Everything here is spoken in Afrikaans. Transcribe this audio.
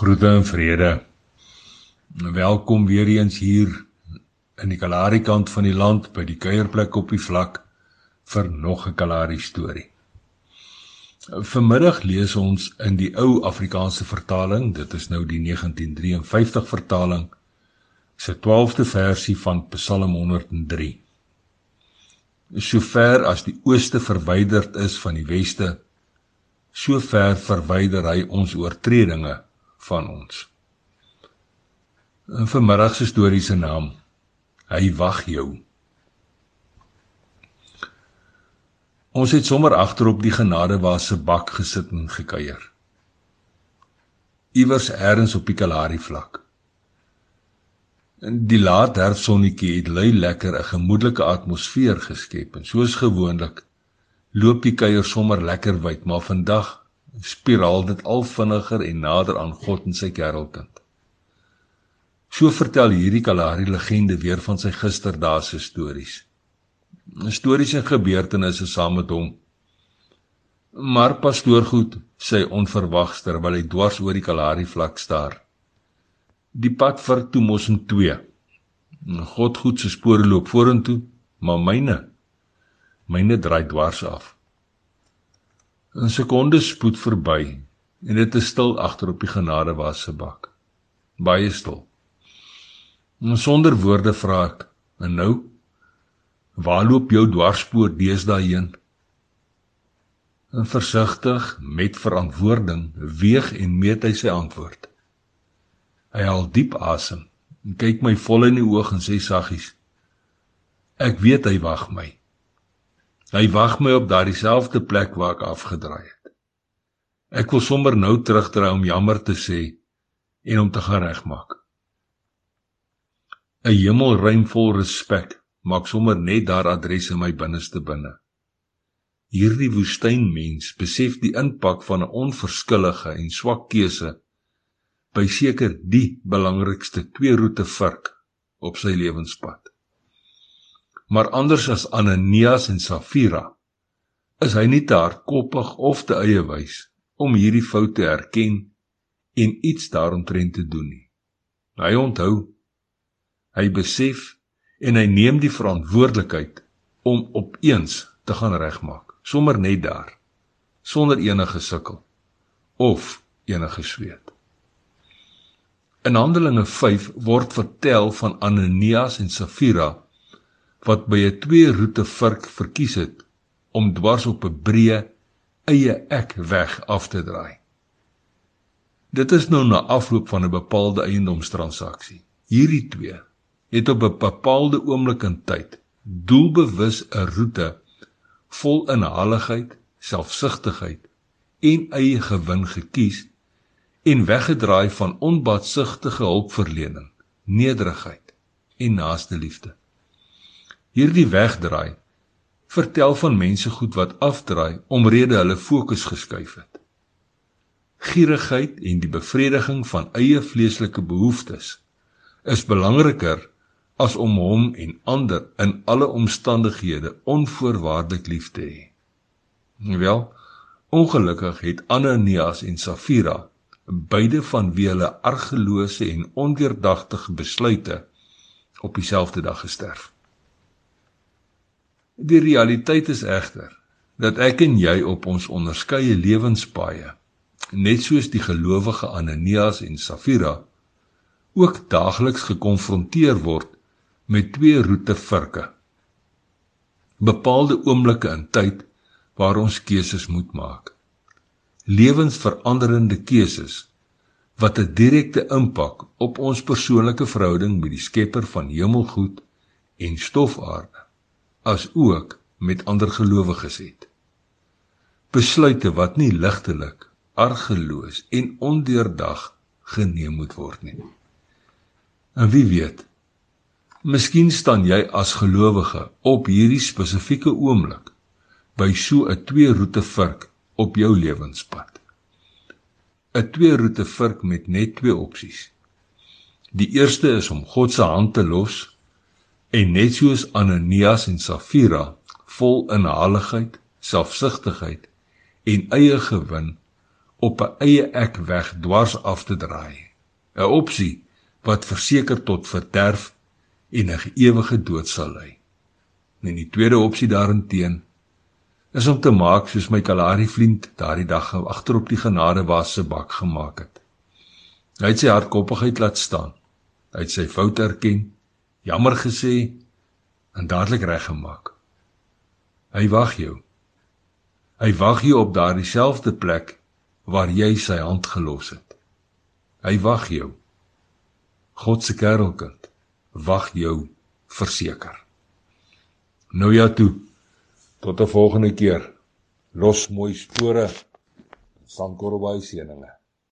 Groete en vrede. Welkom weer eens hier in die Kalahari kant van die land by die kuierplek op die vlak vir nog 'n Kalahari storie. Vanmiddag lees ons in die ou Afrikaanse vertaling, dit is nou die 1953 vertaling, se 12de versie van Psalm 103. Sover as die ooste verwyderd is van die weste, sover verwyder hy ons oortredinge van ons. In vanmiddag se storie se naam Hy wag jou. Ons het sommer agterop die genade waar se bak gesit en gekuier. Iewers eers op die Kalahari vlak. In die laat herfsonnetjie het lui lekker 'n gemoedelike atmosfeer geskep en soos gewoonlik loop die kuier sommer lekker wyd, maar vandag spiraal dit al vinniger en nader aan God en sy kerelkind. So vertel hierdie Kalahari legende weer van sy gisterdae se stories. Stories en gebeurtenisse saam met hom. Maar pastoor goed sê onverwags terwyl hy dwars oor die Kalahari vlak staar. Die pad vir toe mos in twee. God goed se spore loop vorentoe, maar myne myne draai dwars af. 'n sekonde spoed verby en dit is stil agter op die genadewas se bak. Baie stil. En sonder woorde vra ek: "En nou? Waar loop jou dwarspoor deesdae heen?" En versigtig met verantwoording weeg en meet hy sy antwoord. Hy haal diep asem en kyk my vol in die oë en sê saggies: "Ek weet hy wag my." Hy wag my op daardie selfde plek waar ek afgedraai het. Ek wil sommer nou terugdraai om jammer te sê en om te gaan regmaak. 'n Hemelruim vol respek maak sommer net daar adres in my binneste binne. Hierdie woestynmens besef die impak van 'n onverskillige en swak keuse by seker die belangrikste twee roete vurk op sy lewenspad maar anders as Ananias en Safira is hy nie te hardkoppig of te eie wys om hierdie fout te erken en iets daaromtrent te doen nie. Hy onthou, hy besef en hy neem die verantwoordelikheid om opeens te gaan regmaak, sommer net daar, sonder enige sukkel of enige sweet. In Handelinge 5 word vertel van Ananias en Safira wat by 'n twee roete vurk verkies het om dwars op 'n breë eie ek weg af te draai. Dit is nou na afloop van 'n bepaalde eiendomstransaksie. Hierdie twee het op 'n bepaalde oomblik in tyd doelbewus 'n roete vol inhaligheid, selfsugtigheid en eie gewin gekies en weggedraai van onbaatsigtige hulpverlening, nederigheid en naaste liefde hierdie wegdraai vertel van mense goed wat afdraai omrede hulle fokus geskuif het. Gierigheid en die bevrediging van eie vleeslike behoeftes is belangriker as om hom en ander in alle omstandighede onvoorwaardelik lief te hê. Wel, ongelukkig het Ananias en Safira beide van wie hulle argelose en ondeurdagtige besluite op dieselfde dag gesterf. Die realiteit is egter dat ek en jy op ons onderskeie lewenspaaie, net soos die gelowige Ananias en Safira, ook daagliks gekonfronteer word met twee roete virke. Bepaalde oomblikke in tyd waar ons keuses moet maak. Lewensveranderende keuses wat 'n direkte impak op ons persoonlike verhouding met die Skepper van hemelgoed en stofaarde as ook met ander gelowiges het. Besluite wat nie ligtelik, argeloos en ondeurdag geneem moet word nie. En wie weet, miskien staan jy as gelowige op hierdie spesifieke oomblik by so 'n twee roete vurk op jou lewenspad. 'n Twee roete vurk met net twee opsies. Die eerste is om God se hand te los En net soos Ananias en Safira vol inhaligheid, selfsugtigheid en eie gewin op 'n eie ek weg dwars af te draai. 'n Opsie wat verseker tot verderf en 'n ewige dood sal lei. En die tweede opsie daarenteen is om te maak soos my Kalahari vriend daardie dag agterop die genadewas se bak gemaak het. Hy het sy hardkoppigheid laat staan. Hy het sy fout erken, jammer gesê en dadelik reggemaak. Hy wag jou. Hy wag jou op daardie selfde plek waar jy sy hand gelos het. Hy wag jou. God se kerelkind wag jou verseker. Nou ja toe. Tot 'n volgende keer. Los mooi spore. Sankorbaai seëninge.